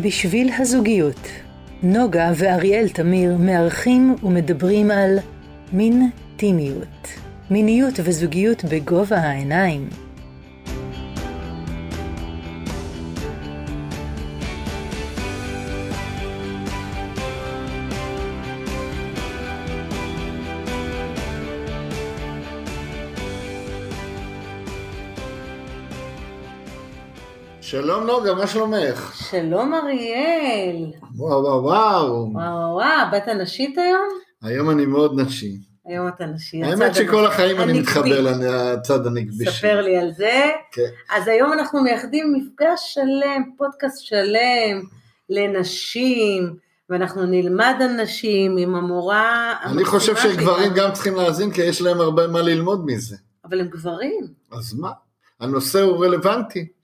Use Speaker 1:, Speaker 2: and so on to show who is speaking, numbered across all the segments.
Speaker 1: בשביל הזוגיות, נוגה ואריאל תמיר מארחים ומדברים על מין טימיות, מיניות וזוגיות בגובה העיניים.
Speaker 2: שלום נוגה, מה שלומך?
Speaker 3: שלום אריאל.
Speaker 2: וואו וואו וואו.
Speaker 3: וואו וואו, באת נשית היום?
Speaker 2: היום אני מאוד נשי.
Speaker 3: היום אתה נשי.
Speaker 2: האמת שכל החיים אני מתחבר לצד הנגבי
Speaker 3: ספר לי על זה.
Speaker 2: כן.
Speaker 3: אז היום אנחנו מייחדים מפגש שלם, פודקאסט שלם לנשים, ואנחנו נלמד על נשים עם המורה
Speaker 2: אני חושב שגברים גם צריכים להאזין, כי יש להם הרבה מה ללמוד מזה.
Speaker 3: אבל הם גברים.
Speaker 2: אז מה? הנושא הוא רלוונטי.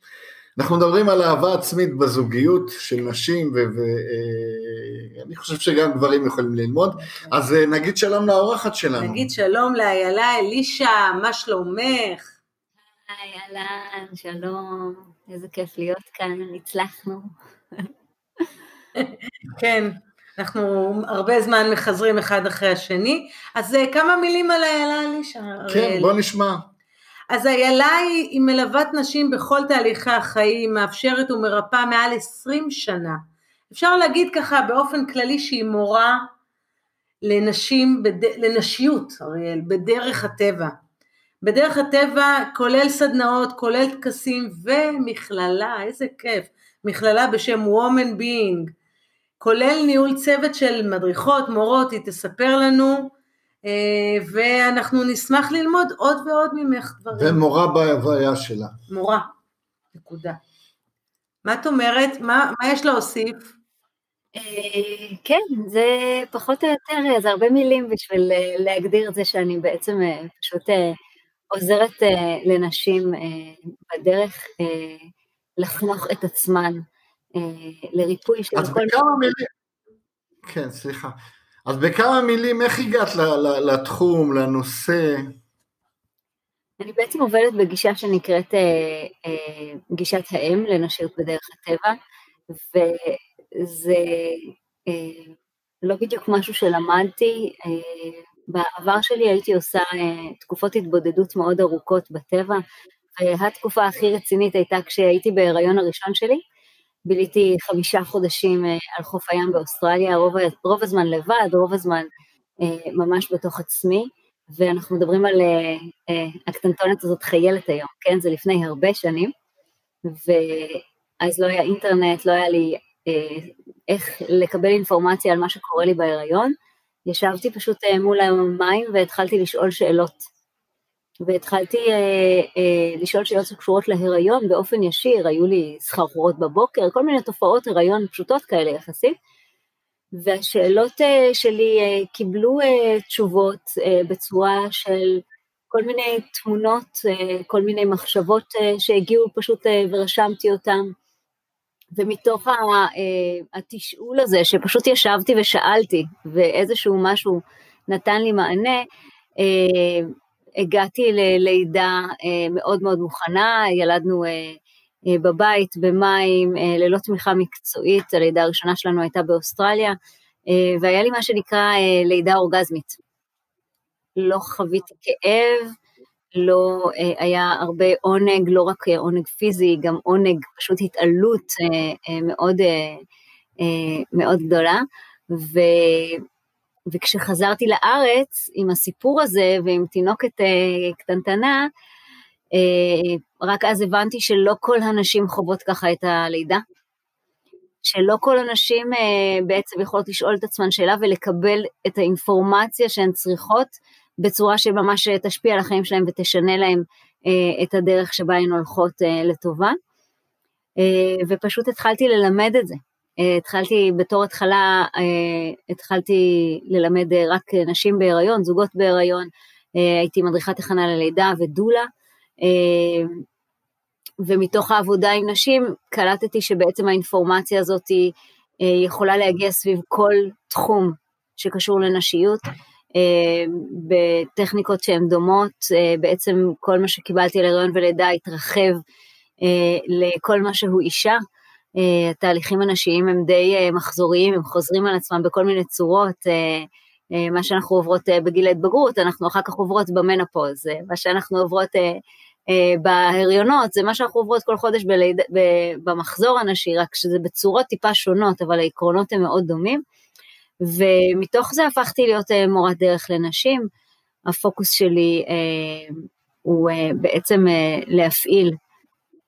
Speaker 2: אנחנו מדברים על אהבה עצמית בזוגיות של נשים, ואני חושב שגם גברים יכולים ללמוד. אז אה, נגיד שלום לאורחת שלנו.
Speaker 3: נגיד שלום לאיילה אלישע, מה שלומך?
Speaker 4: היי, אהלן, שלום, איזה כיף להיות כאן, הצלחנו.
Speaker 3: כן, אנחנו הרבה זמן מחזרים אחד אחרי השני, אז אה, כמה מילים על איילה אלישע.
Speaker 2: כן, בוא נשמע.
Speaker 3: אז איילה היא, מלוות נשים בכל תהליכי החיים, מאפשרת ומרפאה מעל 20 שנה. אפשר להגיד ככה באופן כללי שהיא מורה לנשים, בד... לנשיות, אריאל, בדרך הטבע. בדרך הטבע כולל סדנאות, כולל טקסים ומכללה, איזה כיף, מכללה בשם Woman Being, כולל ניהול צוות של מדריכות, מורות, היא תספר לנו, ואנחנו נשמח ללמוד עוד ועוד ממך דברים.
Speaker 2: ומורה בהוויה שלה.
Speaker 3: מורה, נקודה. מה את אומרת? מה, מה יש להוסיף?
Speaker 4: אה, כן, זה פחות או יותר, זה הרבה מילים בשביל אה, להגדיר את זה שאני בעצם פשוט עוזרת לנשים בדרך לחנוך את עצמן לריפוי של
Speaker 2: כל... מילים, כן, סליחה. אז בכמה מילים, איך הגעת לתחום, לנושא?
Speaker 4: אני בעצם עובדת בגישה שנקראת אה, אה, גישת האם לנשיות בדרך הטבע, וזה אה, לא בדיוק משהו שלמדתי. אה, בעבר שלי הייתי עושה אה, תקופות התבודדות מאוד ארוכות בטבע, והתקופה הכי רצינית הייתה כשהייתי בהיריון הראשון שלי, ביליתי חמישה חודשים אה, על חוף הים באוסטרליה, רוב, רוב הזמן לבד, רוב הזמן אה, ממש בתוך עצמי, ואנחנו מדברים על אה, הקטנטונת הזאת חיילת היום, כן? זה לפני הרבה שנים, ואז לא היה אינטרנט, לא היה לי איך לקבל אינפורמציה על מה שקורה לי בהיריון, ישבתי פשוט מול המים והתחלתי לשאול שאלות. והתחלתי אה, אה, לשאול שאלות שקשורות להיריון באופן ישיר, היו לי סחרחורות בבוקר, כל מיני תופעות הריון פשוטות כאלה יחסית, והשאלות אה, שלי אה, קיבלו אה, תשובות אה, בצורה של כל מיני תמונות, אה, כל מיני מחשבות אה, שהגיעו פשוט אה, ורשמתי אותן, ומתוך ה, אה, התשאול הזה שפשוט ישבתי ושאלתי, ואיזשהו משהו נתן לי מענה, אה, הגעתי ללידה אה, מאוד מאוד מוכנה, ילדנו אה, אה, בבית, במים, ללא תמיכה מקצועית, הלידה הראשונה שלנו הייתה באוסטרליה, והיה לי מה שנקרא לידה אורגזמית. לא חוויתי כאב, לא היה הרבה עונג, לא רק עונג פיזי, גם עונג, פשוט התעלות מאוד, מאוד גדולה. ו, וכשחזרתי לארץ עם הסיפור הזה ועם תינוקת אה, קטנטנה, אה, רק אז הבנתי שלא כל הנשים חוות ככה את הלידה, שלא כל הנשים אה, בעצם יכולות לשאול את עצמן שאלה ולקבל את האינפורמציה שהן צריכות בצורה שממש תשפיע על החיים שלהן ותשנה אה, את הדרך שבה הן הולכות לטובה. ופשוט התחלתי ללמד את זה. אה, התחלתי בתור התחלה, אה, התחלתי ללמד אה, רק נשים בהיריון, זוגות בהיריון, הייתי מדריכת הכנה ללידה ודולה, ומתוך העבודה עם נשים קלטתי שבעצם האינפורמציה הזאת יכולה להגיע סביב כל תחום שקשור לנשיות, בטכניקות שהן דומות, בעצם כל מה שקיבלתי על הריון ולידה התרחב לכל מה שהוא אישה, התהליכים הנשיים הם די מחזוריים, הם חוזרים על עצמם בכל מיני צורות. מה שאנחנו עוברות בגיל ההתבגרות, אנחנו אחר כך עוברות במנפוז, מה שאנחנו עוברות בהריונות, זה מה שאנחנו עוברות כל חודש בליד... במחזור הנשי, רק שזה בצורות טיפה שונות, אבל העקרונות הם מאוד דומים. ומתוך זה הפכתי להיות מורת דרך לנשים. הפוקוס שלי אה, הוא אה, בעצם אה, להפעיל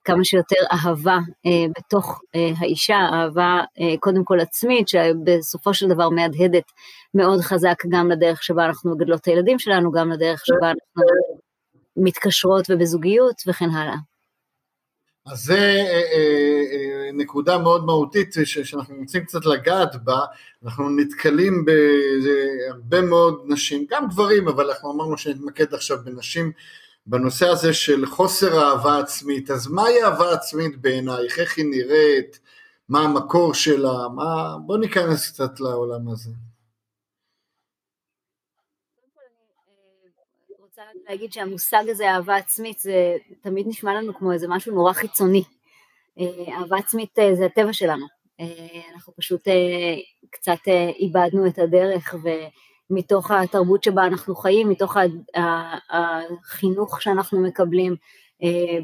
Speaker 4: כמה שיותר אהבה אה, בתוך אה, האישה, אהבה אה, קודם כל עצמית, שבסופו של דבר מהדהדת מאוד חזק גם לדרך שבה אנחנו מגדלות את הילדים שלנו, גם לדרך שבה אנחנו מתקשרות ובזוגיות וכן הלאה.
Speaker 2: אז זה אה, אה, אה, נקודה מאוד מהותית שאנחנו רוצים קצת לגעת בה, אנחנו נתקלים בהרבה מאוד נשים, גם גברים, אבל אנחנו אמרנו שנתמקד עכשיו בנשים בנושא הזה של חוסר אהבה עצמית, אז מהי אהבה עצמית בעינייך, איך היא נראית, מה המקור שלה, מה... בוא ניכנס קצת לעולם הזה.
Speaker 4: להגיד שהמושג הזה, אהבה עצמית, זה תמיד נשמע לנו כמו איזה משהו נורא חיצוני. אה, אהבה עצמית אה, זה הטבע שלנו. אה, אנחנו פשוט קצת איבדנו את הדרך ומתוך התרבות שבה אנחנו חיים, מתוך החינוך שאנחנו מקבלים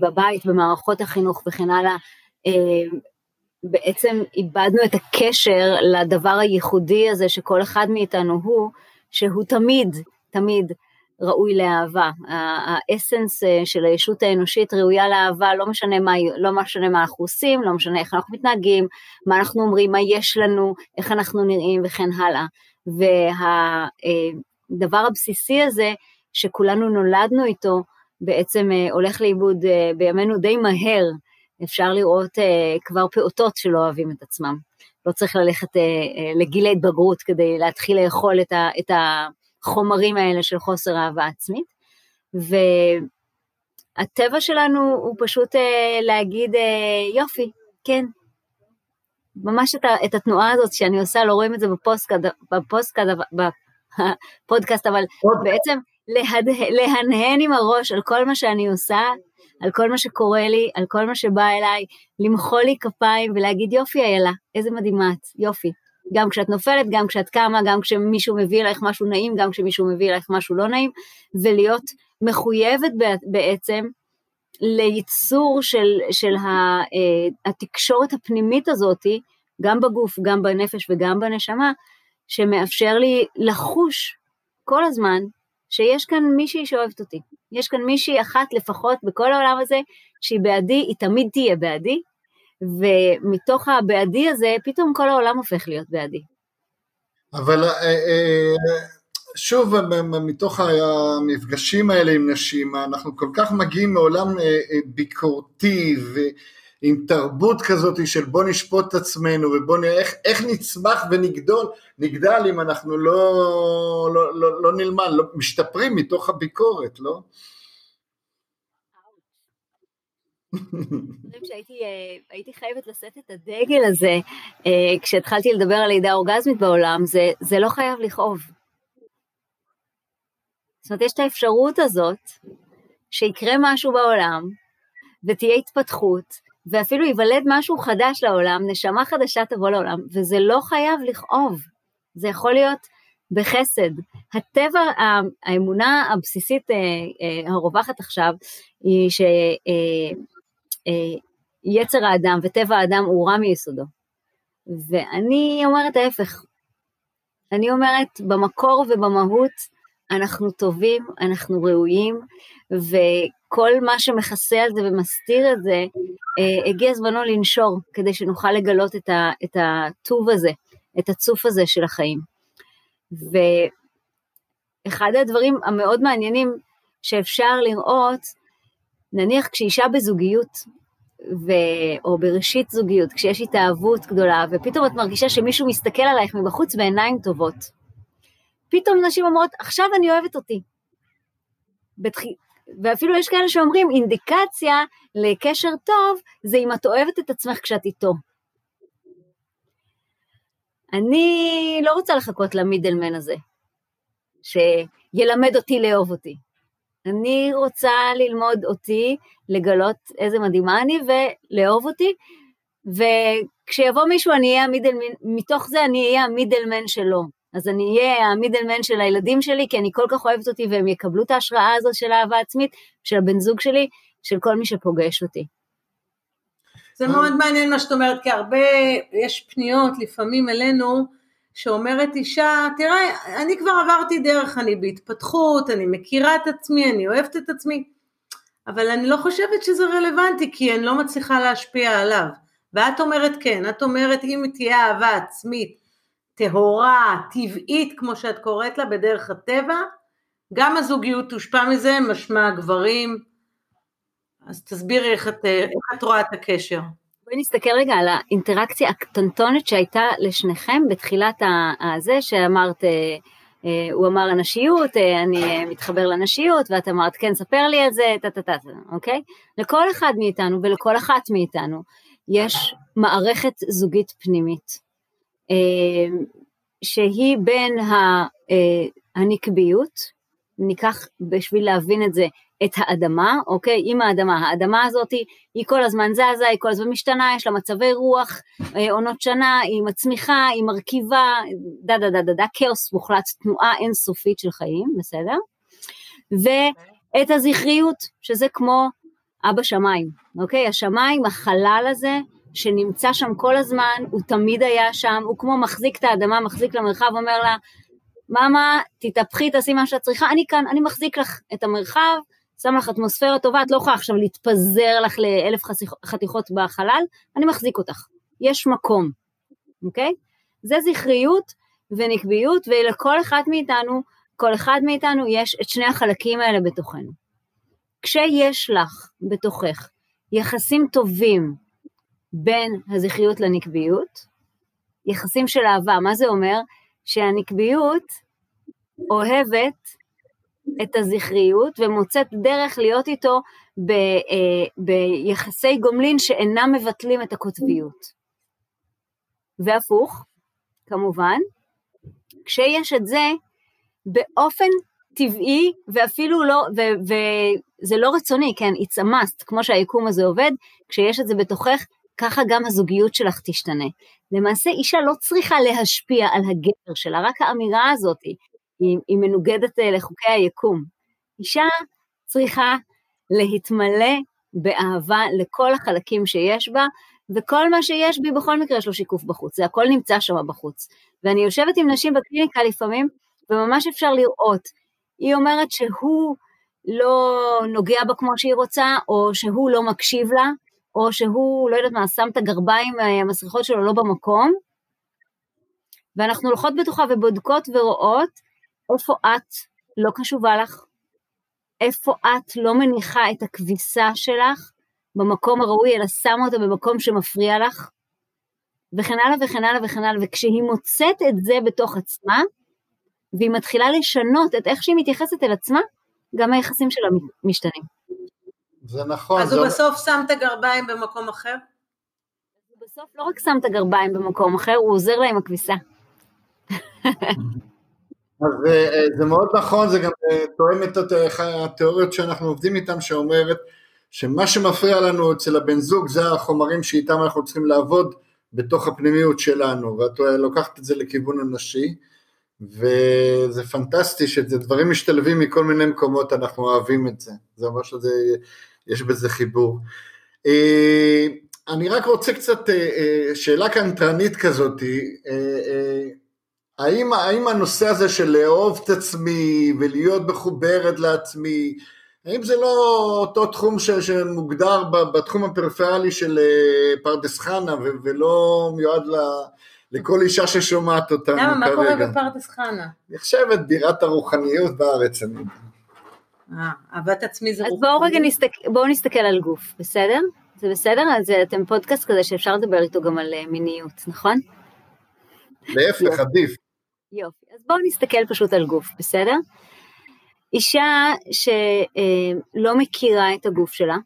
Speaker 4: בבית, במערכות החינוך וכן הלאה, בעצם איבדנו את הקשר לדבר הייחודי הזה שכל אחד מאיתנו הוא, שהוא תמיד, תמיד ראוי לאהבה. האסנס אה, של הישות האנושית ראויה לאהבה, לא משנה מה, לא משנה מה אנחנו עושים, לא משנה איך אנחנו מתנהגים, מה אנחנו אומרים, מה יש לנו, איך אנחנו נראים וכן הלאה. והדבר אה, הבסיסי הזה, שכולנו נולדנו איתו, בעצם אה, הולך לאיבוד בימינו די מהר. אפשר לראות כבר פעוטות שלא אוהבים את עצמם. לא צריך ללכת לגיל ההתבגרות כדי להתחיל לאכול את, ה, את החומרים האלה של חוסר אהבה עצמית. והטבע שלנו הוא פשוט אה, להגיד אה, יופי, כן. ממש את, את התנועה הזאת שאני עושה, לא רואים את זה בפוסטקאסט, בפוסטקאסט, בפודקאסט, אבל בעצם להד, להנהן עם הראש על כל מה שאני עושה, על כל מה שקורה לי, על כל מה שבא אליי, למחוא לי כפיים ולהגיד יופי איילה, איזה מדהימה את, יופי. גם כשאת נופלת, גם כשאת קמה, גם כשמישהו מביא אלייך משהו נעים, גם כשמישהו מביא אלייך משהו לא נעים, ולהיות מחויבת בעצם לייצור של, של אה, התקשורת הפנימית הזאתי, גם בגוף, גם בנפש וגם בנשמה, שמאפשר לי לחוש כל הזמן שיש כאן מישהי שאוהבת אותי. יש כאן מישהי אחת לפחות בכל העולם הזה, שהיא בעדי, היא תמיד תהיה בעדי, ומתוך הבעדי הזה, פתאום כל העולם הופך להיות בעדי.
Speaker 2: אבל אה, אה, שוב, מתוך המפגשים האלה עם נשים, אנחנו כל כך מגיעים מעולם אה, ביקורתי ועם תרבות כזאת של בוא נשפוט את עצמנו ובוא נראה איך, איך נצמח ונגדול, נגדל אם אנחנו לא, לא, לא, לא נלמד, לא, משתפרים מתוך הביקורת, לא?
Speaker 4: שהייתי חייבת לשאת את הדגל הזה אה, כשהתחלתי לדבר על לידה אורגזמית בעולם, זה, זה לא חייב לכאוב. זאת אומרת, יש את האפשרות הזאת שיקרה משהו בעולם ותהיה התפתחות, ואפילו ייוולד משהו חדש לעולם, נשמה חדשה תבוא לעולם, וזה לא חייב לכאוב, זה יכול להיות בחסד. הטבע, האמונה הבסיסית אה, אה, הרווחת עכשיו, היא ש... אה, האדם וטבע האדם הוא רע מיסודו. ואני אומרת ההפך. אני אומרת, במקור ובמהות אנחנו טובים, אנחנו ראויים, וכל מה שמכסה על זה ומסתיר את זה, אה, הגיע זמנו לנשור, כדי שנוכל לגלות את, ה, את הטוב הזה, את הצוף הזה של החיים. ואחד הדברים המאוד מעניינים שאפשר לראות, נניח כשאישה בזוגיות, ו... או בראשית זוגיות, כשיש התאהבות גדולה, ופתאום את מרגישה שמישהו מסתכל עלייך מבחוץ בעיניים טובות. פתאום נשים אומרות, עכשיו אני אוהבת אותי. בתח... ואפילו יש כאלה שאומרים, אינדיקציה לקשר טוב, זה אם את אוהבת את עצמך כשאת איתו. אני לא רוצה לחכות למידלמן הזה, שילמד אותי לאהוב אותי. אני רוצה ללמוד אותי, לגלות איזה מדהימה אני ולאהוב אותי, וכשיבוא מישהו אני אהיה המידלמן, מתוך זה אני אהיה המידלמן שלו. אז אני אהיה המידלמן של הילדים שלי, כי אני כל כך אוהבת אותי, והם יקבלו את ההשראה הזאת של אהבה עצמית, של הבן זוג שלי, של כל מי שפוגש אותי.
Speaker 3: זה מאוד מעניין מה שאת אומרת, כי הרבה, יש פניות לפעמים אלינו, שאומרת אישה, תראה, אני כבר עברתי דרך, אני בהתפתחות, אני מכירה את עצמי, אני אוהבת את עצמי, אבל אני לא חושבת שזה רלוונטי, כי אני לא מצליחה להשפיע עליו. ואת אומרת כן, את אומרת אם תהיה אהבה עצמית, טהורה, טבעית, כמו שאת קוראת לה, בדרך הטבע, גם הזוגיות תושפע מזה, משמע הגברים. אז תסבירי איך את, איך את רואה את הקשר.
Speaker 4: בואי נסתכל רגע על האינטראקציה הקטנטונת שהייתה לשניכם בתחילת הזה, שאמרת, אה, אה, הוא אמר הנשיות, אה, אני מתחבר לנשיות, ואת אמרת, כן, ספר לי על זה, טה-טה-טה, אוקיי? לכל אחד מאיתנו ולכל אחת מאיתנו יש מערכת זוגית פנימית, שהיא בין הנקביות, ניקח בשביל להבין את זה את האדמה, אוקיי? עם האדמה, האדמה הזאת היא כל הזמן זזה, היא כל הזמן משתנה, יש לה מצבי רוח, אה, עונות שנה, היא מצמיחה, היא מרקיבה, דה דה דה דה דה, כאוס מוחלט, תנועה אינסופית של חיים, בסדר? ואת הזכריות, שזה כמו אבא שמיים, אוקיי? השמיים, החלל הזה, שנמצא שם כל הזמן, הוא תמיד היה שם, הוא כמו מחזיק את האדמה, מחזיק למרחב, אומר לה, מאמה, תתהפכי, תעשי מה שאת צריכה, אני כאן, אני מחזיק לך את המרחב, שם לך אטמוספירה טובה, את לא יכולה עכשיו להתפזר לך לאלף חתיכות בחלל, אני מחזיק אותך. יש מקום, אוקיי? זה זכריות ונקביות, ולכל אחד מאיתנו, כל אחד מאיתנו יש את שני החלקים האלה בתוכנו. כשיש לך בתוכך יחסים טובים בין הזכריות לנקביות, יחסים של אהבה, מה זה אומר? שהנקביות אוהבת את הזכריות ומוצאת דרך להיות איתו ב, אה, ביחסי גומלין שאינם מבטלים את הקוטביות. והפוך, כמובן, כשיש את זה, באופן טבעי ואפילו לא, ו, וזה לא רצוני, כן, it's a must, כמו שהיקום הזה עובד, כשיש את זה בתוכך, ככה גם הזוגיות שלך תשתנה. למעשה אישה לא צריכה להשפיע על הגבר שלה, רק האמירה הזאת היא, היא מנוגדת אה, לחוקי היקום. אישה צריכה להתמלא באהבה לכל החלקים שיש בה, וכל מה שיש בי בכל מקרה יש לו שיקוף בחוץ, זה הכל נמצא שם בחוץ. ואני יושבת עם נשים בקליניקה לפעמים, וממש אפשר לראות, היא אומרת שהוא לא נוגע בה כמו שהיא רוצה, או שהוא לא מקשיב לה, או שהוא, לא יודעת מה, שם את הגרביים, אה, המסריחות שלו לא במקום, ואנחנו הולכות בתוכה ובודקות ורואות איפה את לא קשובה לך, איפה את לא מניחה את הכביסה שלך במקום הראוי, אלא שמה אותה במקום שמפריע לך, וכן הלאה וכן הלאה וכן הלאה, וכשהיא מוצאת את זה בתוך עצמה, והיא מתחילה לשנות את איך שהיא מתייחסת אל עצמה, גם היחסים שלה משתנים.
Speaker 2: זה נכון.
Speaker 3: אז הוא בסוף שם את הגרביים במקום אחר?
Speaker 4: הוא בסוף לא רק שם את הגרביים במקום אחר, הוא עוזר לה עם הכביסה.
Speaker 2: אז אה, אה, זה מאוד נכון, זה גם אה, תואם את התיאוריות שאנחנו עובדים איתן, שאומרת שמה שמפריע לנו אצל הבן זוג זה החומרים שאיתם אנחנו צריכים לעבוד בתוך הפנימיות שלנו, ואת לוקחת את זה לכיוון הנשי, וזה פנטסטי שזה דברים משתלבים מכל מיני מקומות, אנחנו אוהבים את זה, זה אומר שיש בזה חיבור. אני רק רוצה קצת, שאלה קנטרנית כזאתי, האם, האם הנושא הזה של לאהוב את עצמי ולהיות מחוברת לעצמי, האם זה לא אותו תחום ש, שמוגדר בתחום הפריפריאלי של אה, פרדס חנה ולא מיועד ל, לכל אישה ששומעת אותנו
Speaker 3: כרגע? למה, מה קורה בפרדס חנה?
Speaker 2: נחשבת בירת הרוחניות בארץ. אני...
Speaker 3: אה, אהבת עצמי זה
Speaker 4: רוחניות. אז בואו רגע נסתכל, בואו נסתכל על גוף, בסדר? זה בסדר? אז אתם פודקאסט כזה שאפשר לדבר איתו גם על אה, מיניות, נכון?
Speaker 2: להפך, עדיף.
Speaker 4: יופי, אז בואו נסתכל פשוט על גוף, בסדר? אישה שלא מכירה את הגוף שלה,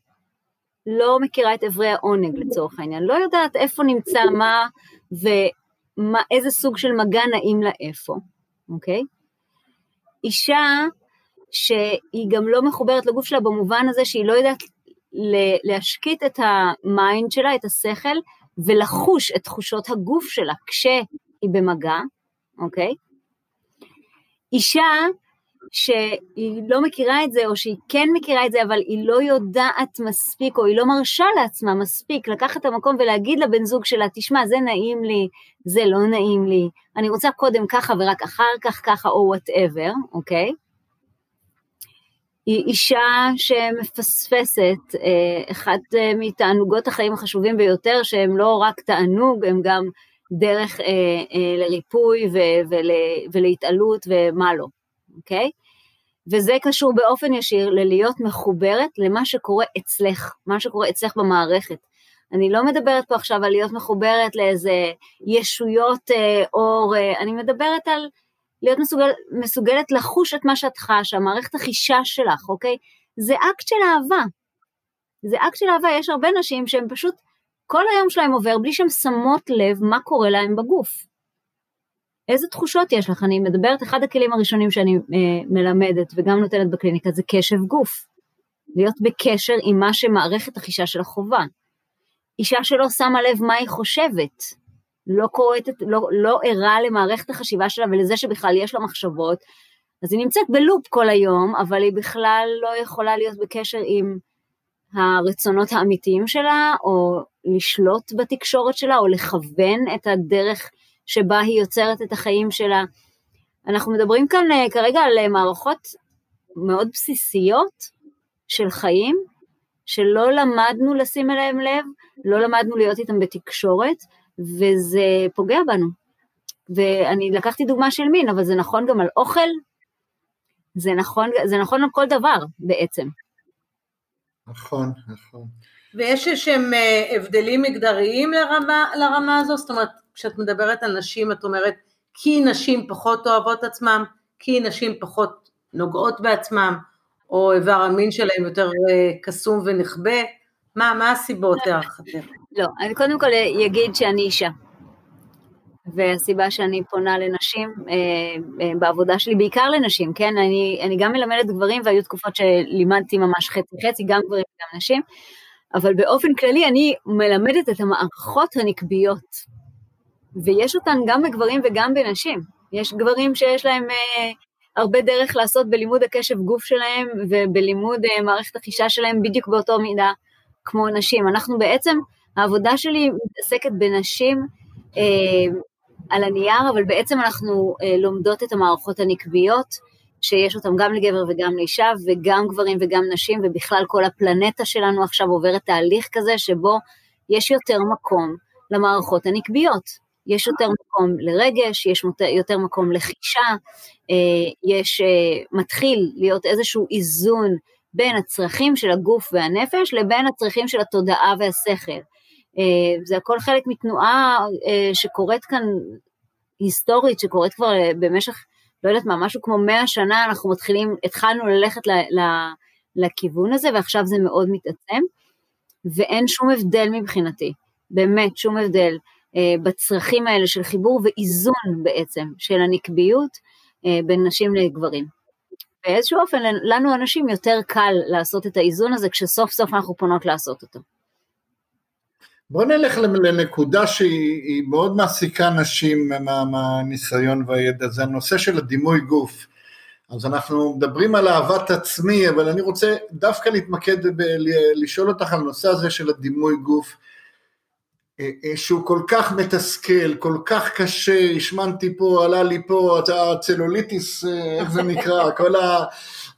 Speaker 4: לא מכירה את אברי העונג לצורך העניין, לא יודעת איפה נמצא מה ואיזה סוג של מגע נעים לה איפה, אוקיי? אישה שהיא גם לא מחוברת לגוף שלה במובן הזה שהיא לא יודעת להשקיט את ה mind שלה, את השכל, ולחוש את תחושות הגוף שלה כשהיא במגע, אוקיי? אישה שהיא לא מכירה את זה, או שהיא כן מכירה את זה, אבל היא לא יודעת מספיק, או היא לא מרשה לעצמה מספיק לקחת את המקום ולהגיד לבן זוג שלה, תשמע, זה נעים לי, זה לא נעים לי, אני רוצה קודם ככה ורק אחר כך ככה, או וואטאבר, אוקיי? היא אישה שמפספסת אה, אחת אה, מתענוגות החיים החשובים ביותר, שהם לא רק תענוג, הם גם דרך אה, לריפוי ולהתעלות ומה לא, אוקיי? וזה קשור באופן ישיר ללהיות מחוברת למה שקורה אצלך, מה שקורה אצלך במערכת. אני לא מדברת פה עכשיו על להיות מחוברת לאיזה ישויות אור, אני מדברת על להיות מסוגל, מסוגלת לחוש את מה שאת חשה, מערכת החישה שלך, אוקיי? זה אקט של אהבה. זה אקט של אהבה, יש הרבה נשים שהן פשוט, כל היום שלהם עובר בלי שהן שמות לב מה קורה להן בגוף. איזה תחושות יש לך? אני מדברת, אחד הכלים הראשונים שאני אה, מלמדת וגם נותנת בקליניקה זה קשב גוף. להיות בקשר עם מה שמערכת החישה של החובה. אישה שלא שמה לב מה היא חושבת, לא קוראת, לא, לא ערה למערכת החשיבה שלה ולזה שבכלל יש לה מחשבות, אז היא נמצאת בלופ כל היום, אבל היא בכלל לא יכולה להיות בקשר עם הרצונות האמיתיים שלה, או לשלוט בתקשורת שלה, או לכוון את הדרך שבה היא יוצרת את החיים שלה. אנחנו מדברים כאן אה, כרגע על אה, מערכות מאוד בסיסיות של חיים, שלא למדנו לשים אליהם לב, לא למדנו להיות איתם בתקשורת, וזה פוגע בנו. ואני לקחתי דוגמה של מין, אבל זה נכון גם על אוכל, זה נכון, זה נכון על כל דבר בעצם.
Speaker 2: נכון, נכון.
Speaker 3: ויש איזשהם אה, הבדלים מגדריים לרמה, לרמה הזו? זאת אומרת, כשאת מדברת על נשים, את אומרת, כי נשים פחות אוהבות עצמם, כי נשים פחות נוגעות בעצמם, או איבר המין שלהם יותר אה, קסום ונכבה, מה, מה הסיבות להערכתך?
Speaker 4: לא, אני קודם כל אגיד שאני אישה. והסיבה שאני פונה לנשים אה, אה, בעבודה שלי, בעיקר לנשים, כן? אני, אני גם מלמדת גברים והיו תקופות שלימדתי ממש חצי חצי, גם גברים וגם נשים, אבל באופן כללי אני מלמדת את המערכות הנקביות. ויש אותן גם בגברים וגם בנשים. יש גברים שיש להם אה, הרבה דרך לעשות בלימוד הקשב גוף שלהם ובלימוד אה, מערכת החישה שלהם בדיוק באותו מידה כמו נשים. אנחנו בעצם, העבודה שלי מתעסקת בנשים אה, על הנייר, אבל בעצם אנחנו אה, לומדות את המערכות הנקביות, שיש אותן גם לגבר וגם לאישה, וגם גברים וגם נשים, ובכלל כל הפלנטה שלנו עכשיו עוברת תהליך כזה שבו יש יותר מקום למערכות הנקביות. יש יותר מקום לרגש, יש יותר מקום לחישה, אה, יש, אה, מתחיל להיות איזשהו איזון בין הצרכים של הגוף והנפש לבין הצרכים של התודעה והשכל. אה, זה הכל חלק מתנועה שקורית כאן היסטורית, שקורית כבר במשך, לא יודעת מה, משהו כמו מאה שנה, אנחנו מתחילים, התחלנו ללכת ל, ל, לכיוון הזה, ועכשיו זה מאוד מתעצם, ואין שום הבדל מבחינתי, באמת, שום הבדל. אה, בצרכים האלה של חיבור ואיזון בעצם של הנקביות אה, בין נשים לגברים. באיזשהו אופן לנו הנשים יותר קל לעשות את האיזון הזה כשסוף סוף אנחנו פונות לעשות אותו.
Speaker 2: בוא נלך לנקודה שהיא מאוד מעסיקה נשים מהניסיון והידע, זה הנושא של הדימוי גוף. אז אנחנו מדברים על אהבת עצמי, אבל אני רוצה דווקא להתמקד, לשאול אותך על הנושא הזה של הדימוי גוף. אה, אה, שהוא כל כך מתסכל, כל כך קשה, השמנתי פה, עלה לי פה, הצלוליטיס, אה, איך זה נקרא, כל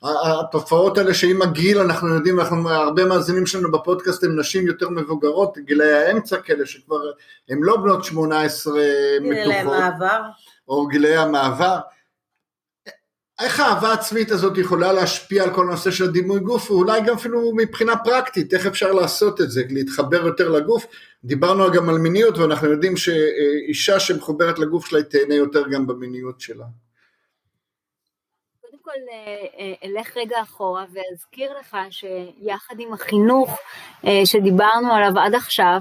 Speaker 2: התופעות האלה שעם הגיל אנחנו יודעים, אנחנו, הרבה מאזינים שלנו בפודקאסט הם נשים יותר מבוגרות, גילאי האמצע כאלה שכבר, הם לא בנות 18 מתוחות. גילאי המעבר. או גילאי המעבר. איך האהבה העצמית הזאת יכולה להשפיע על כל הנושא של הדימוי גוף, ואולי גם אפילו מבחינה פרקטית, איך אפשר לעשות את זה, להתחבר יותר לגוף. דיברנו גם על מיניות, ואנחנו יודעים שאישה שמחוברת לגוף שלה, היא תהנה יותר גם במיניות שלה.
Speaker 4: קודם כל, אה, אה, אלך רגע אחורה ואזכיר לך שיחד עם החינוך אה, שדיברנו עליו עד עכשיו,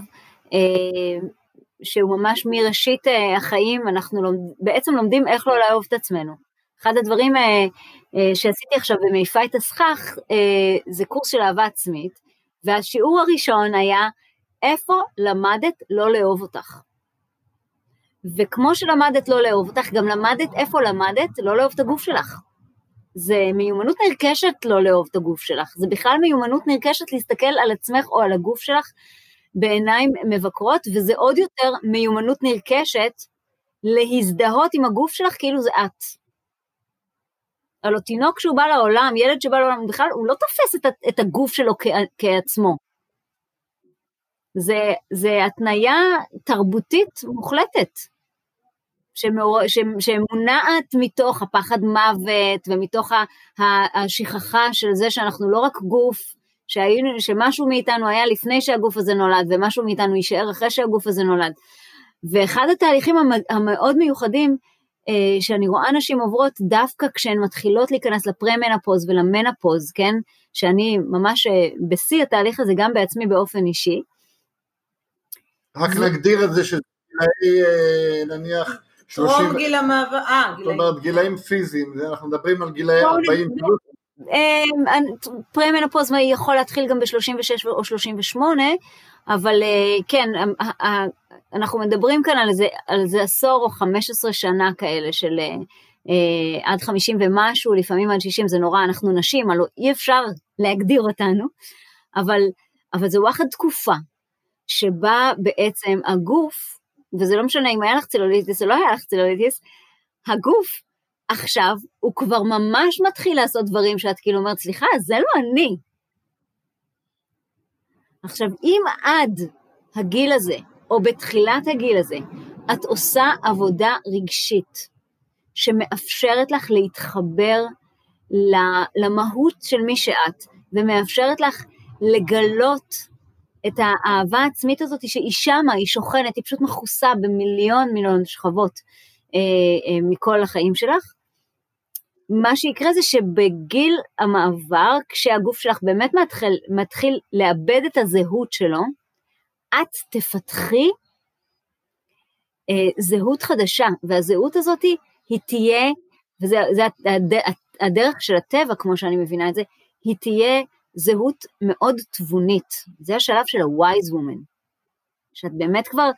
Speaker 4: שהוא ממש מראשית החיים, אנחנו בעצם לומדים איך לא לאהוב את עצמנו. אחד הדברים אה, אה, שעשיתי עכשיו במעיפה את הסכך, אה, זה קורס של אהבה עצמית, והשיעור הראשון היה איפה למדת לא לאהוב אותך. וכמו שלמדת לא לאהוב אותך, גם למדת איפה למדת לא לאהוב את הגוף שלך. זה מיומנות נרכשת לא לאהוב את הגוף שלך, זה בכלל מיומנות נרכשת להסתכל על עצמך או על הגוף שלך בעיניים מבקרות, וזה עוד יותר מיומנות נרכשת להזדהות עם הגוף שלך כאילו זה את. הלוא תינוק שהוא בא לעולם, ילד שבא לעולם, בכלל הוא לא תופס את, את הגוף שלו כ, כעצמו. זה, זה התניה תרבותית מוחלטת. שמאור, שמונעת מתוך הפחד מוות ומתוך השכחה של זה שאנחנו לא רק גוף, שהיינו, שמשהו מאיתנו היה לפני שהגוף הזה נולד ומשהו מאיתנו יישאר אחרי שהגוף הזה נולד. ואחד התהליכים המאוד מיוחדים שאני רואה נשים עוברות דווקא כשהן מתחילות להיכנס לפרמנפוז ולמנפוז, כן? שאני ממש אה, בשיא התהליך הזה גם בעצמי באופן אישי.
Speaker 2: רק נגדיר את זה שזה אה, נניח
Speaker 3: טרום גיל המעבר, אה,
Speaker 2: גילאים. זאת אומרת, גילאים פיזיים, אנחנו מדברים על גילאי 40 פלוס.
Speaker 4: אמ, פרמנופוז יכול להתחיל גם ב-36 או 38, אבל אה, כן, אמ, אנחנו מדברים כאן על איזה, על איזה עשור או 15 שנה כאלה של אה, אה, עד 50 ומשהו, לפעמים עד 60 זה נורא, אנחנו נשים, הלוא אי אפשר להגדיר אותנו, אבל, אבל זו וואחד תקופה שבה בעצם הגוף וזה לא משנה אם היה לך צלוליטיס או לא היה לך צלוליטיס, הגוף עכשיו הוא כבר ממש מתחיל לעשות דברים שאת כאילו אומרת, סליחה, זה לא אני. עכשיו, אם עד הגיל הזה, או בתחילת הגיל הזה, את עושה עבודה רגשית שמאפשרת לך להתחבר למהות של מי שאת, ומאפשרת לך לגלות את האהבה העצמית הזאת שהיא שמה, היא שוכנת, היא פשוט מכוסה במיליון מיליון שכבות אה, אה, מכל החיים שלך. מה שיקרה זה שבגיל המעבר, כשהגוף שלך באמת מתחיל, מתחיל לאבד את הזהות שלו, את תפתחי אה, זהות חדשה, והזהות הזאת היא תהיה, וזה הדרך של הטבע, כמו שאני מבינה את זה, היא תהיה זהות מאוד תבונית, זה השלב של ה-wise woman, שאת באמת כבר,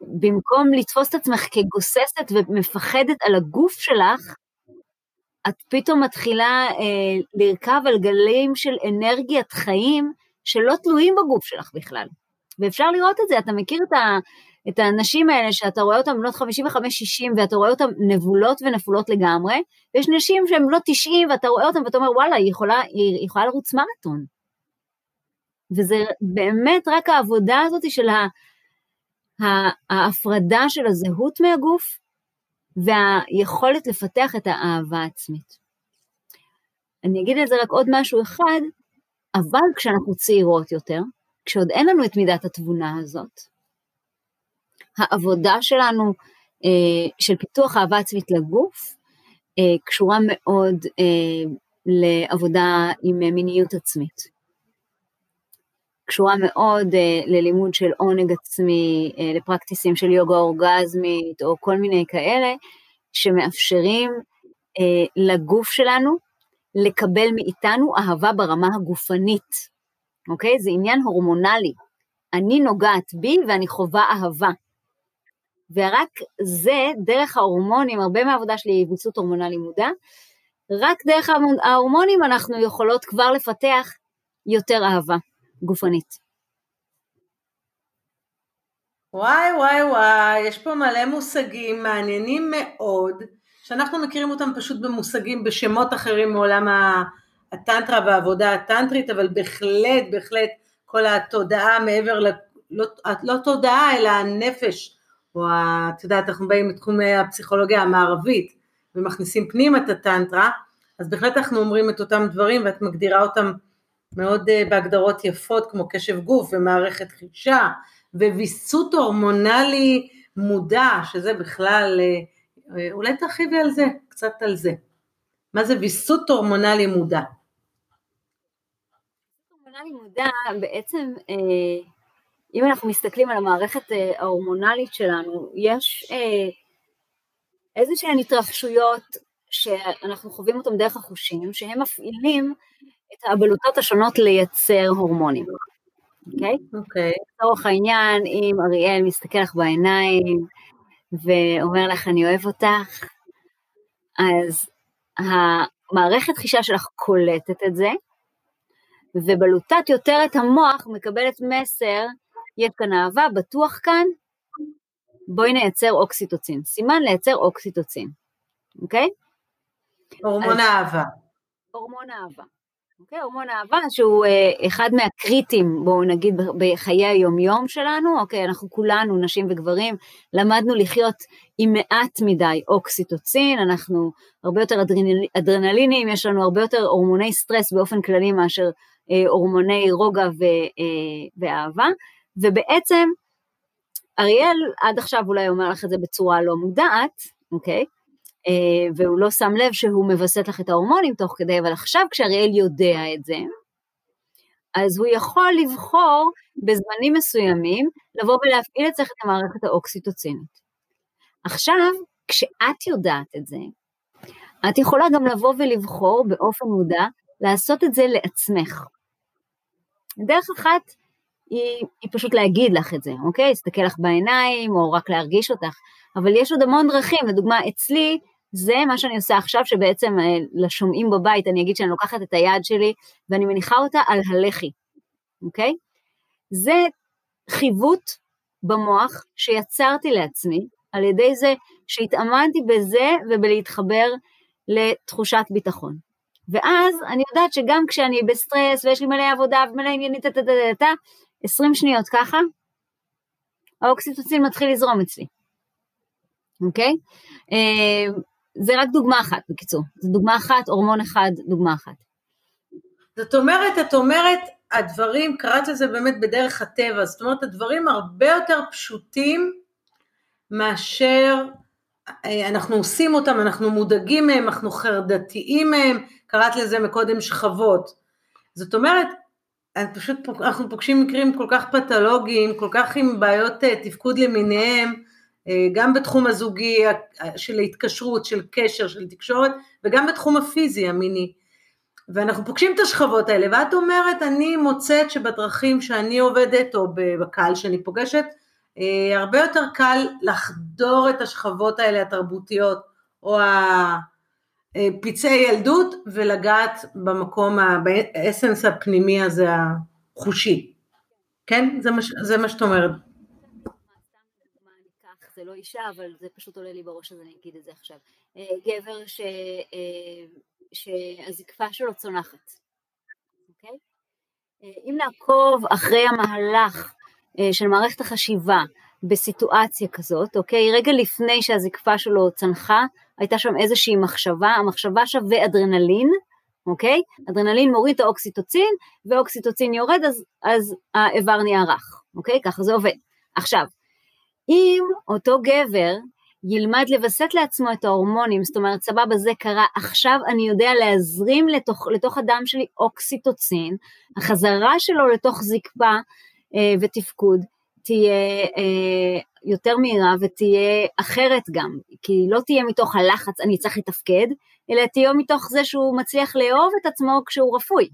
Speaker 4: במקום לתפוס את עצמך כגוססת ומפחדת על הגוף שלך, את פתאום מתחילה אה, לרכב על גלים של אנרגיית חיים שלא תלויים בגוף שלך בכלל. ואפשר לראות את זה, אתה מכיר את, ה, את האנשים האלה שאתה רואה אותם בנות 55-60 ואתה רואה אותם נבולות ונפולות לגמרי, ויש נשים שהן בנות 90 ואתה רואה אותם ואתה אומר וואלה, היא יכולה, היא יכולה לרוץ מרתון. וזה באמת רק העבודה הזאת של ה, ההפרדה של הזהות מהגוף והיכולת לפתח את האהבה העצמית. אני אגיד את זה רק עוד משהו אחד, אבל כשאנחנו צעירות יותר, כשעוד אין לנו את מידת התבונה הזאת, העבודה שלנו אה, של פיתוח אהבה עצמית לגוף אה, קשורה מאוד אה, לעבודה עם מיניות עצמית. קשורה מאוד אה, ללימוד של עונג עצמי, אה, לפרקטיסים של יוגה אורגזמית או כל מיני כאלה, שמאפשרים אה, לגוף שלנו לקבל מאיתנו אהבה ברמה הגופנית, אוקיי? זה עניין הורמונלי. אני נוגעת בי ואני חווה אהבה. ורק זה, דרך ההורמונים, הרבה מהעבודה שלי היא ויסות הורמונלי מודע, רק דרך ההורמונים אנחנו יכולות כבר לפתח יותר אהבה גופנית.
Speaker 3: וואי וואי וואי, יש פה מלא מושגים מעניינים מאוד, שאנחנו מכירים אותם פשוט במושגים, בשמות אחרים מעולם הטנטרה והעבודה הטנטרית, אבל בהחלט, בהחלט, כל התודעה מעבר, ל, לא, לא תודעה, אלא הנפש, או את יודעת, אנחנו באים מתחומי הפסיכולוגיה המערבית, ומכניסים פנימה את הטנטרה, אז בהחלט אנחנו אומרים את אותם דברים, ואת מגדירה אותם מאוד uh, בהגדרות יפות, כמו קשב גוף ומערכת חישה, וויסות הורמונלי מודע, שזה בכלל, uh, אולי תרחיבי על זה, קצת על זה. מה זה ויסות הורמונלי מודע?
Speaker 4: הורמונלי מודע בעצם, אה, אם אנחנו מסתכלים על המערכת אה, ההורמונלית שלנו, יש אה, איזה שהן התרחשויות שאנחנו חווים אותן דרך החושים, שהם מפעילים את הבלוטות השונות לייצר הורמונים. אוקיי?
Speaker 3: אוקיי.
Speaker 4: לצורך העניין, אם אריאל מסתכל לך בעיניים ואומר לך אני אוהב אותך, אז המערכת חישה שלך קולטת את זה, ובלוטת יותר את המוח מקבלת מסר, יש כאן אהבה, בטוח כאן, בואי נייצר אוקסיטוצין. סימן לייצר אוקסיטוצין, אוקיי?
Speaker 3: הורמון האהבה.
Speaker 4: הורמון אהבה. אוקיי, הורמון אהבה שהוא אה, אחד מהקריטים, בואו נגיד, בחיי היומיום שלנו, אוקיי, אנחנו כולנו, נשים וגברים, למדנו לחיות עם מעט מדי אוקסיטוצין, אנחנו הרבה יותר אדרנל, אדרנלינים, יש לנו הרבה יותר הורמוני סטרס באופן כללי מאשר אה, הורמוני רוגע ו, אה, ואהבה, ובעצם אריאל עד עכשיו אולי אומר לך את זה בצורה לא מודעת, אוקיי? אה, והוא לא שם לב שהוא מווסת לך את ההורמונים תוך כדי, אבל עכשיו כשאריאל יודע את זה, אז הוא יכול לבחור בזמנים מסוימים לבוא ולהפעיל אצלך את המערכת האוקסיטוצינית. עכשיו, כשאת יודעת את זה, את יכולה גם לבוא ולבחור באופן מודע לעשות את זה לעצמך. דרך אחת היא, היא פשוט להגיד לך את זה, אוקיי? להסתכל לך בעיניים או רק להרגיש אותך, אבל יש עוד המון דרכים, לדוגמה אצלי זה מה שאני עושה עכשיו, שבעצם אה, לשומעים בבית אני אגיד שאני לוקחת את היד שלי ואני מניחה אותה על הלחי, אוקיי? זה חיווט במוח שיצרתי לעצמי על ידי זה שהתאמנתי בזה ובלהתחבר לתחושת ביטחון. ואז אני יודעת שגם כשאני בסטרס ויש לי מלא עבודה ומלא עניינים, 20 שניות ככה, האוקסיטוצין מתחיל לזרום אצלי, אוקיי? אה, זה רק דוגמה אחת בקיצור, זו דוגמה אחת, הורמון אחד, דוגמה אחת.
Speaker 3: זאת אומרת, את אומרת, הדברים, קראת לזה באמת בדרך הטבע, זאת אומרת, הדברים הרבה יותר פשוטים מאשר אה, אנחנו עושים אותם, אנחנו מודאגים מהם, אנחנו חרדתיים מהם, קראת לזה מקודם שכבות. זאת אומרת, פשוט, אנחנו פוגשים מקרים כל כך פתולוגיים, כל כך עם בעיות אה, תפקוד למיניהם, גם בתחום הזוגי של ההתקשרות, של קשר, של תקשורת, וגם בתחום הפיזי, המיני. ואנחנו פוגשים את השכבות האלה, ואת אומרת, אני מוצאת שבדרכים שאני עובדת, או בקהל שאני פוגשת, אה, הרבה יותר קל לחדור את השכבות האלה התרבותיות, או הפצעי ילדות, ולגעת במקום, באסנס הפנימי הזה, החושי. כן? זה מה, זה מה שאת אומרת.
Speaker 4: זה לא אישה, אבל זה פשוט עולה לי בראש אז אני אגיד את זה עכשיו. אה, גבר ש... אה, שהזקפה שלו צונחת, אוקיי? אה, אם נעקוב אחרי המהלך של מערכת החשיבה בסיטואציה כזאת, אוקיי? רגע לפני שהזקפה שלו צנחה, הייתה שם איזושהי מחשבה, המחשבה שווה אדרנלין, אוקיי? אדרנלין מוריד את האוקסיטוצין, ואוקסיטוצין יורד, אז, אז האיבר נהיה רך, אוקיי? ככה זה עובד. עכשיו, אם אותו גבר ילמד לווסת לעצמו את ההורמונים, זאת אומרת, סבבה, זה קרה, עכשיו אני יודע להזרים לתוך, לתוך הדם שלי אוקסיטוצין, החזרה שלו לתוך זקפה אה, ותפקוד תהיה אה, יותר מהירה ותהיה אחרת גם, כי לא תהיה מתוך הלחץ אני צריך לתפקד, אלא תהיה מתוך זה שהוא מצליח לאהוב את עצמו כשהוא רפוי.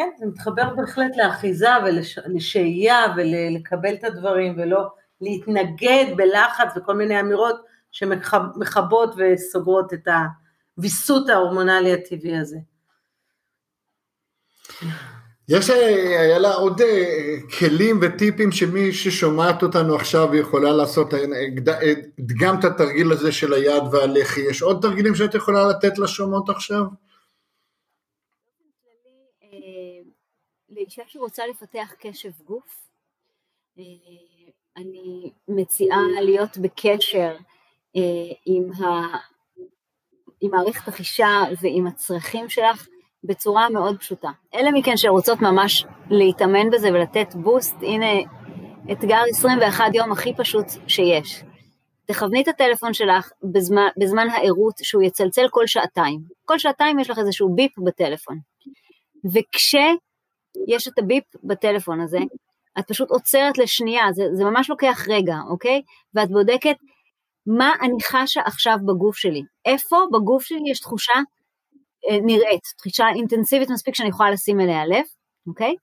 Speaker 3: כן, זה מתחבר בהחלט לאחיזה ולשהייה ולקבל את הדברים ולא להתנגד בלחץ וכל מיני אמירות שמכבות וסוגרות את הוויסות ההורמונלי הטבעי הזה.
Speaker 2: יש היה לה עוד אה, כלים וטיפים שמי ששומעת אותנו עכשיו יכולה לעשות, דגם את התרגיל הזה של היד והלחי, יש עוד תרגילים שאת יכולה לתת לשומעות עכשיו?
Speaker 4: לאישה שרוצה לפתח קשב גוף, אה, אני מציעה להיות בקשר אה, עם, ה... עם מערכת החישה ועם הצרכים שלך בצורה מאוד פשוטה. אלה מכן שרוצות ממש להתאמן בזה ולתת בוסט, הנה אתגר 21 יום הכי פשוט שיש. תכווני את הטלפון שלך בזמן, בזמן הערות שהוא יצלצל כל שעתיים. כל שעתיים יש לך איזשהו ביפ בטלפון. וכש... יש את הביפ בטלפון הזה, את פשוט עוצרת לשנייה, זה, זה ממש לוקח רגע, אוקיי? ואת בודקת מה אני חשה עכשיו בגוף שלי. איפה בגוף שלי יש תחושה אה, נראית, תחושה אינטנסיבית מספיק שאני יכולה לשים אליה לב, אוקיי?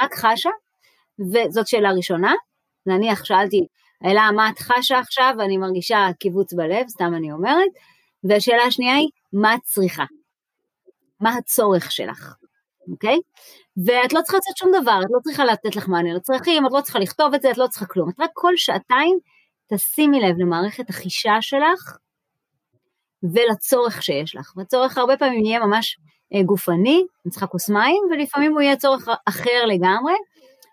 Speaker 4: רק חשה, וזאת שאלה ראשונה. נניח שאלתי, אלה, מה את חשה עכשיו? ואני מרגישה קיבוץ בלב, סתם אני אומרת. והשאלה השנייה היא, מה את צריכה? מה הצורך שלך, אוקיי? ואת לא צריכה לעשות שום דבר, את לא צריכה לתת לך מענה לצרכים, את לא צריכה לכתוב את זה, את לא צריכה כלום. את רק כל שעתיים תשימי לב למערכת החישה שלך ולצורך שיש לך. והצורך הרבה פעמים יהיה ממש אה, גופני, אני צריכה כוס מים, ולפעמים הוא יהיה צורך אחר לגמרי,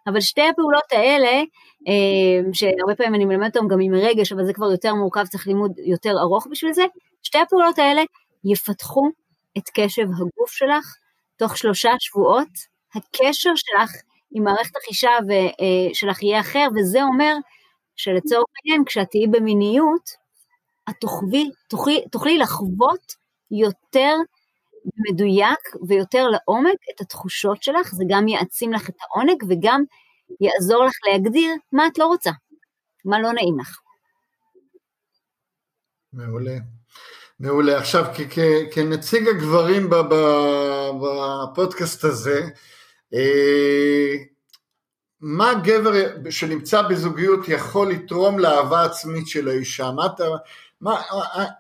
Speaker 4: אבל שתי הפעולות האלה, אה, שהרבה פעמים אני מלמדת אותם גם עם רגש, אבל זה כבר יותר מורכב, צריך לימוד יותר ארוך בשביל זה, שתי הפעולות האלה יפתחו את קשב הגוף שלך תוך שלושה שבועות, הקשר שלך עם מערכת החישה אה, שלך יהיה אחר, וזה אומר שלצורך העניין, כשאת תהיי במיניות, את תוכלי, תוכלי, תוכלי לחוות יותר מדויק ויותר לעומק את התחושות שלך, זה גם יעצים לך את העונג וגם יעזור לך להגדיר מה את לא רוצה, מה לא נעים לך.
Speaker 2: מעולה. מעולה. עכשיו, כנציג הגברים בפודקאסט הזה, אה, מה גבר שנמצא בזוגיות יכול לתרום לאהבה עצמית של האישה? מה אתה, מה,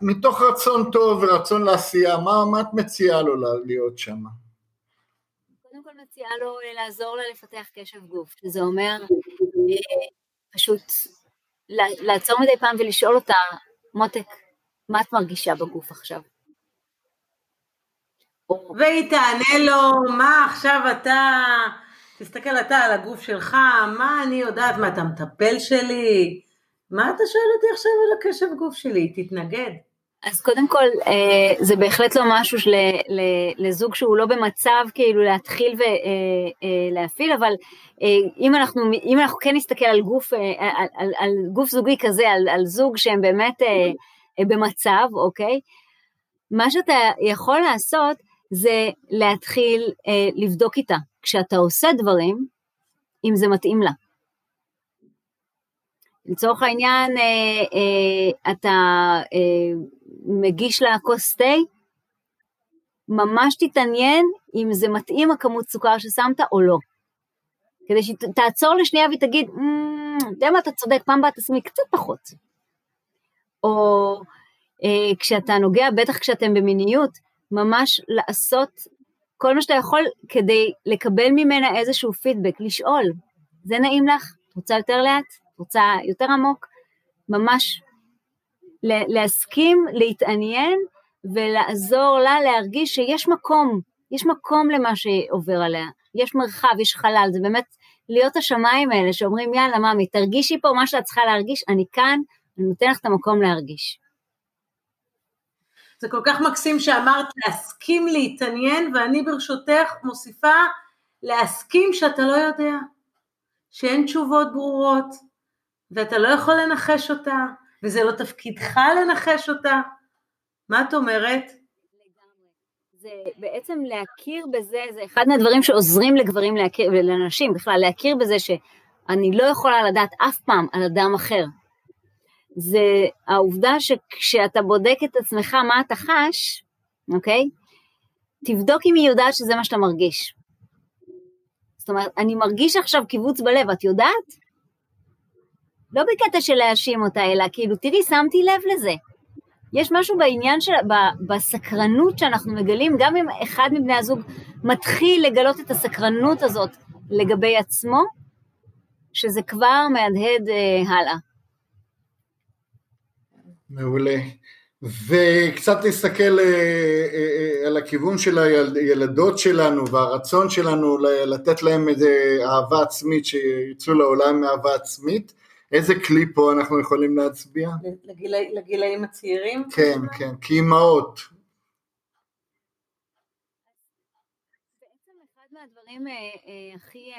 Speaker 2: מתוך רצון טוב ורצון לעשייה, מה, מה את מציעה לו להיות שם?
Speaker 4: קודם כל מציעה לו אה, לעזור לה לפתח קשב גוף, שזה אומר אה, פשוט לעצור מדי פעם ולשאול אותה, מותק, מה את מרגישה בגוף עכשיו?
Speaker 3: והיא תענה לו, מה עכשיו אתה, תסתכל אתה על הגוף שלך, מה אני יודעת, מה אתה מטפל שלי? מה אתה שואל אותי עכשיו על הקשב גוף שלי? תתנגד.
Speaker 4: אז קודם כל, אה, זה בהחלט לא משהו של, לזוג שהוא לא במצב כאילו להתחיל ולהפעיל, אה, אה, אבל אם אנחנו, אם אנחנו כן נסתכל על גוף, על, על, על גוף זוגי כזה, על, על זוג שהם באמת במצב, אוקיי? מה שאתה יכול לעשות זה להתחיל לבדוק איתה. כשאתה עושה דברים, אם זה מתאים לה. לצורך העניין, אה, אה, אתה אה, מגיש לה כוס תה, ממש תתעניין אם זה מתאים הכמות סוכר ששמת או לא. כדי שתעצור לשנייה ותגיד, אתה יודע מה, אתה צודק, פעם הבאה תשימי קצת פחות. או אה, כשאתה נוגע, בטח כשאתם במיניות, ממש לעשות כל מה שאתה יכול כדי לקבל ממנה איזשהו פידבק, לשאול, זה נעים לך? רוצה יותר לאט? רוצה יותר עמוק, ממש להסכים, להתעניין ולעזור לה להרגיש שיש מקום, יש מקום למה שעובר עליה, יש מרחב, יש חלל, זה באמת להיות השמיים האלה שאומרים יאללה ממי תרגישי פה מה שאת צריכה להרגיש, אני כאן, אני נותן לך את המקום להרגיש.
Speaker 3: זה כל כך מקסים שאמרת להסכים להתעניין ואני ברשותך מוסיפה להסכים שאתה לא יודע, שאין תשובות ברורות, ואתה לא יכול לנחש אותה, וזה לא תפקידך לנחש אותה. מה את אומרת?
Speaker 4: זה בעצם להכיר בזה, זה אחד מהדברים שעוזרים לגברים להכיר, ולנשים בכלל, להכיר בזה שאני לא יכולה לדעת אף פעם על אדם אחר. זה העובדה שכשאתה בודק את עצמך מה אתה חש, אוקיי? תבדוק אם היא יודעת שזה מה שאתה מרגיש. זאת אומרת, אני מרגיש עכשיו קיבוץ בלב, את יודעת? לא בקטע של להאשים אותה, אלא כאילו, תראי, שמתי לב לזה. יש משהו בעניין של, בסקרנות שאנחנו מגלים, גם אם אחד מבני הזוג מתחיל לגלות את הסקרנות הזאת לגבי עצמו, שזה כבר מהדהד אה, הלאה.
Speaker 2: מעולה. וקצת להסתכל אה, אה, אה, על הכיוון של הילדות שלנו והרצון שלנו לתת להם איזה אהבה עצמית, שיצאו לעולם מאהבה עצמית. איזה כלי פה אנחנו יכולים להצביע?
Speaker 3: לגיל, לגילאים הצעירים?
Speaker 2: כן, כן, כאימהות.
Speaker 4: הדברים הכי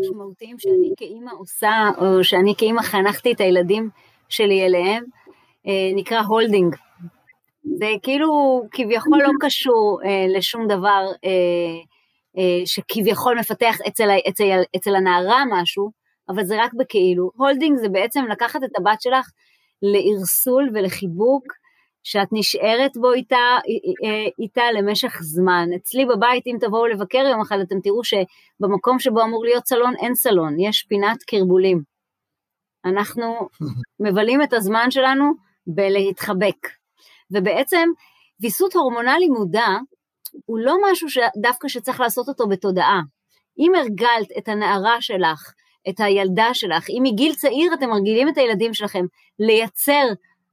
Speaker 4: משמעותיים שאני כאימא עושה, או שאני כאימא חנכתי את הילדים שלי אליהם, נקרא הולדינג. זה כאילו כביכול לא קשור לשום דבר שכביכול מפתח אצל, אצל, אצל הנערה משהו, אבל זה רק בכאילו. holding זה בעצם לקחת את הבת שלך לערסול ולחיבוק שאת נשארת בו איתה, איתה למשך זמן. אצלי בבית, אם תבואו לבקר יום אחד, אתם תראו שבמקום שבו אמור להיות סלון, אין סלון, יש פינת כרבולים. אנחנו מבלים את הזמן שלנו בלהתחבק. ובעצם ויסות הורמונלי מודע הוא לא משהו שדווקא שצריך לעשות אותו בתודעה. אם הרגלת את הנערה שלך, את הילדה שלך, אם מגיל צעיר אתם מרגילים את הילדים שלכם לייצר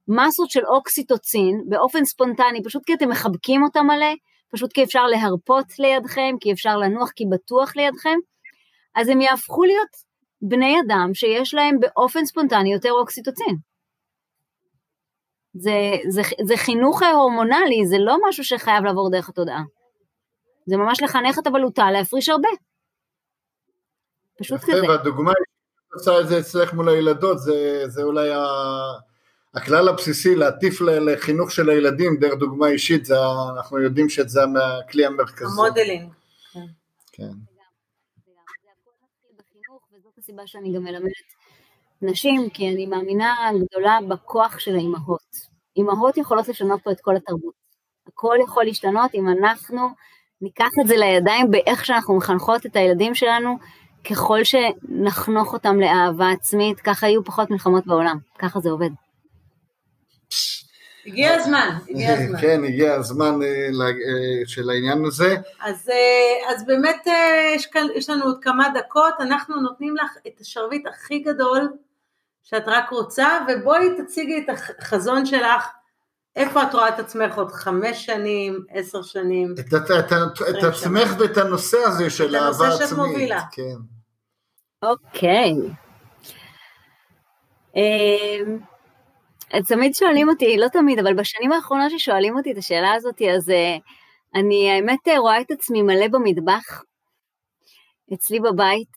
Speaker 4: מסות של אוקסיטוצין באופן ספונטני, פשוט כי אתם מחבקים אותם מלא, פשוט כי אפשר להרפות לידכם, כי אפשר לנוח כי בטוח לידכם, אז הם יהפכו להיות בני אדם שיש להם באופן ספונטני יותר אוקסיטוצין. זה, זה, זה חינוך הורמונלי, זה לא משהו שחייב לעבור דרך התודעה. זה ממש לחנך את הבלוטה להפריש הרבה. פשוט כזה.
Speaker 2: והדוגמה עושה את זה אצלך מול הילדות, זה, זה אולי ה... הכלל הבסיסי להטיף לחינוך של הילדים דרך דוגמה אישית, זה, אנחנו יודעים שזה הכלי המרכזי.
Speaker 3: המודלינג.
Speaker 2: כן. כן.
Speaker 4: הסיבה שאני גם מלמדת נשים, כי אני מאמינה גדולה בכוח של האימהות. אימהות יכולות לשנות פה את כל התרבות. הכל יכול להשתנות אם אנחנו ניקח את זה לידיים באיך שאנחנו מחנכות את הילדים שלנו, ככל שנחנוך אותם לאהבה עצמית, ככה יהיו פחות מלחמות בעולם, ככה זה עובד.
Speaker 3: הגיע הזמן, הגיע הזמן.
Speaker 2: כן, הגיע הזמן אה, אה, של העניין הזה.
Speaker 3: אז, אה, אז באמת יש, כאן, יש לנו עוד כמה דקות, אנחנו נותנים לך את השרביט הכי גדול שאת רק רוצה, ובואי תציגי את החזון שלך, איפה את רואה את עצמך עוד חמש שנים, עשר שנים,
Speaker 2: את, את, את, את עצמך ואת הנושא הזה של אהבה עצמית.
Speaker 3: את הנושא שאת מובילה.
Speaker 2: כן.
Speaker 4: אוקיי. אמ, תמיד שואלים אותי, לא תמיד, אבל בשנים האחרונות ששואלים אותי את השאלה הזאת, אז uh, אני האמת uh, רואה את עצמי מלא במטבח, אצלי בבית,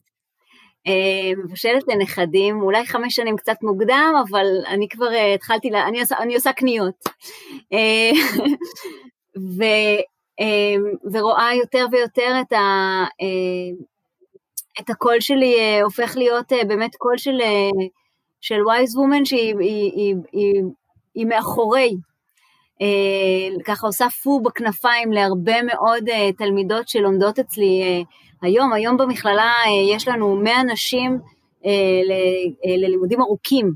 Speaker 4: uh, מבשלת לנכדים, אולי חמש שנים קצת מוקדם, אבל אני כבר uh, התחלתי, לה, אני, עושה, אני עושה קניות. Uh, ו, ורואה יותר ויותר את, ה, את הקול שלי הופך להיות באמת קול של... של wise woman שהיא היא, היא, היא, היא מאחורי, אה, ככה עושה פו בכנפיים להרבה מאוד אה, תלמידות שלומדות אצלי אה, היום, היום במכללה אה, יש לנו 100 נשים אה, אה, ללימודים ארוכים,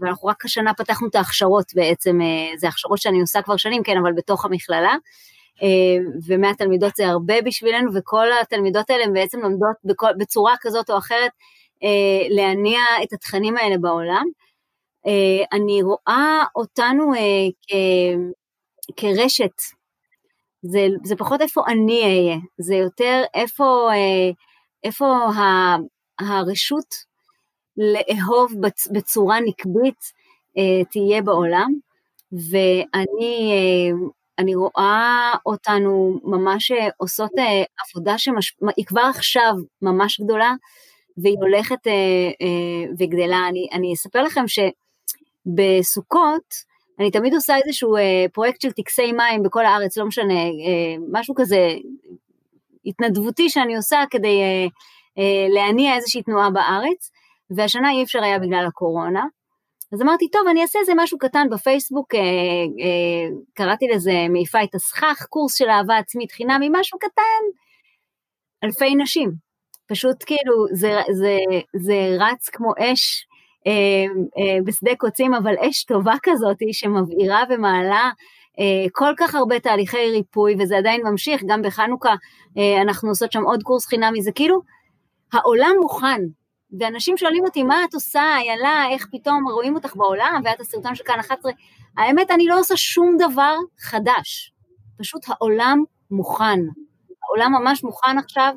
Speaker 4: ואנחנו רק השנה פתחנו את ההכשרות בעצם, זה הכשרות שאני עושה כבר שנים, כן, אבל בתוך המכללה. אה, ומאה תלמידות זה הרבה בשבילנו, וכל התלמידות האלה בעצם לומדות בכל, בצורה כזאת או אחרת להניע את התכנים האלה בעולם. אני רואה אותנו כ, כרשת, זה, זה פחות איפה אני אהיה, זה יותר איפה, אה, איפה ה, הרשות לאהוב בצ, בצורה נקבית אה, תהיה בעולם, ואני אה, אני רואה אותנו ממש אה, עושות אה, עבודה שהיא כבר עכשיו ממש גדולה, והיא הולכת אה, אה, וגדלה. אני, אני אספר לכם שבסוכות, אני תמיד עושה איזשהו אה, פרויקט של טקסי מים בכל הארץ, לא משנה, אה, משהו כזה התנדבותי שאני עושה כדי אה, אה, להניע איזושהי תנועה בארץ, והשנה אי אפשר היה בגלל הקורונה. אז אמרתי, טוב, אני אעשה איזה משהו קטן בפייסבוק, אה, אה, קראתי לזה מעיפה את הסכך, קורס של אהבה עצמית חינמי, משהו קטן, אלפי נשים. פשוט כאילו זה, זה, זה רץ כמו אש בשדה קוצים, אבל אש טובה כזאת שמבעירה ומעלה אה, כל כך הרבה תהליכי ריפוי, וזה עדיין ממשיך, גם בחנוכה אה, אנחנו עושות שם עוד קורס חינמי, זה כאילו, העולם מוכן, ואנשים שואלים אותי, מה את עושה, איילה, איך פתאום רואים אותך בעולם, ואת הסרטון של כאן 11, האמת, אני לא עושה שום דבר חדש, פשוט העולם מוכן, העולם ממש מוכן עכשיו,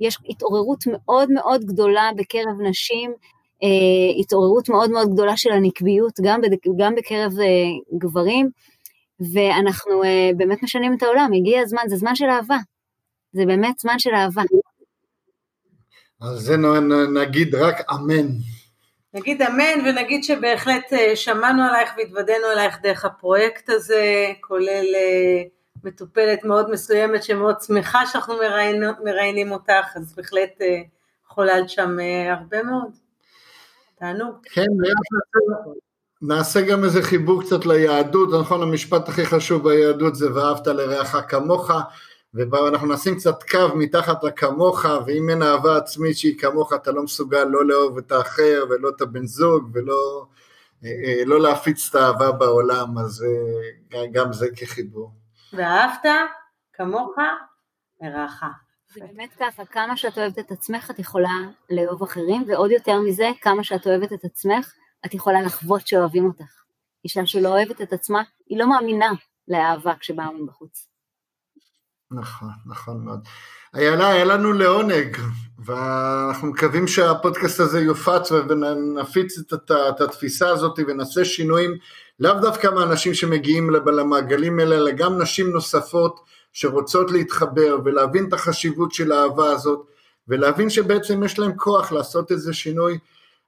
Speaker 4: יש התעוררות מאוד מאוד גדולה בקרב נשים, אה, התעוררות מאוד מאוד גדולה של הנקביות, גם, גם בקרב אה, גברים, ואנחנו אה, באמת משנים את העולם, הגיע הזמן, זה זמן של אהבה, זה באמת זמן של אהבה.
Speaker 2: על זה נגיד רק אמן.
Speaker 3: נגיד אמן ונגיד שבהחלט אה, שמענו עלייך והתוודענו עלייך דרך הפרויקט הזה, כולל אה, מטופלת מאוד מסוימת שמאוד שמחה שאנחנו מראיינים, מראיינים אותך, אז בהחלט אה, חוללת שם הרבה מאוד. תענוג.
Speaker 2: כן, נעשה גם איזה חיבור קצת ליהדות, נכון המשפט הכי חשוב ביהדות זה ואהבת לרעך כמוך, ואנחנו נשים קצת קו מתחת לכמוך, ואם אין אהבה עצמית שהיא כמוך אתה לא מסוגל לא לאהוב את האחר ולא את הבן זוג ולא אה, אה, לא להפיץ את האהבה בעולם, אז אה, גם זה כחיבור.
Speaker 3: ואהבת כמוך לרעך.
Speaker 4: זה באמת ככה, כמה שאת אוהבת את עצמך את יכולה לאהוב אחרים, ועוד יותר מזה, כמה שאת אוהבת את עצמך, את יכולה לחוות שאוהבים אותך. אישה שלא אוהבת את עצמה, היא לא מאמינה לאהבה כשבאה מבחוץ.
Speaker 2: נכון, נכון מאוד. איילה, היה לנו לעונג, ואנחנו מקווים שהפודקאסט הזה יופץ ונפיץ את, את, את התפיסה הזאת ונעשה שינויים, לאו דווקא מהאנשים שמגיעים למעגלים האלה, אלא גם נשים נוספות שרוצות להתחבר ולהבין את החשיבות של האהבה הזאת, ולהבין שבעצם יש להם כוח לעשות איזה שינוי.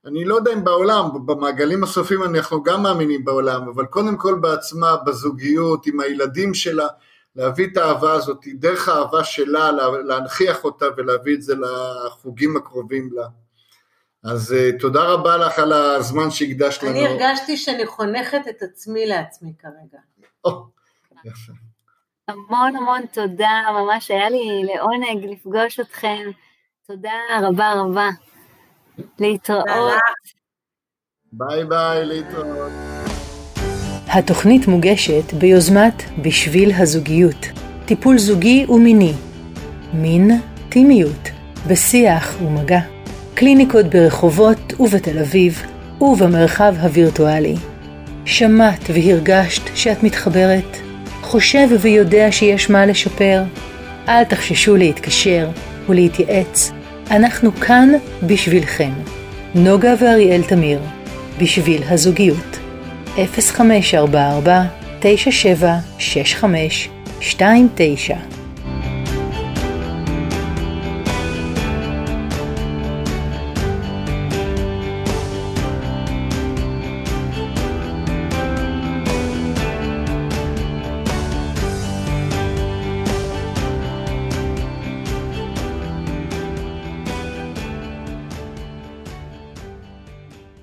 Speaker 2: אני לא יודע אם בעולם, במעגלים הסופיים אנחנו גם מאמינים בעולם, אבל קודם כל בעצמה, בזוגיות, עם הילדים שלה, להביא את האהבה הזאת, דרך האהבה שלה, להנכיח אותה ולהביא את זה לחוגים הקרובים לה. אז uh, תודה רבה לך על הזמן שהקדשת לנו.
Speaker 3: אני הרגשתי שאני חונכת את עצמי לעצמי כרגע. Oh,
Speaker 4: יפה. המון המון תודה, ממש היה לי לעונג לפגוש אתכם. תודה רבה רבה. להתראות.
Speaker 2: ביי ביי, להתראות.
Speaker 1: התוכנית מוגשת ביוזמת בשביל הזוגיות, טיפול זוגי ומיני, מין, טימיות, בשיח ומגע, קליניקות ברחובות ובתל אביב ובמרחב הווירטואלי. שמעת והרגשת שאת מתחברת? חושב ויודע שיש מה לשפר? אל תחששו להתקשר ולהתייעץ, אנחנו כאן בשבילכם. נוגה ואריאל תמיר, בשביל הזוגיות. 0544 9765 29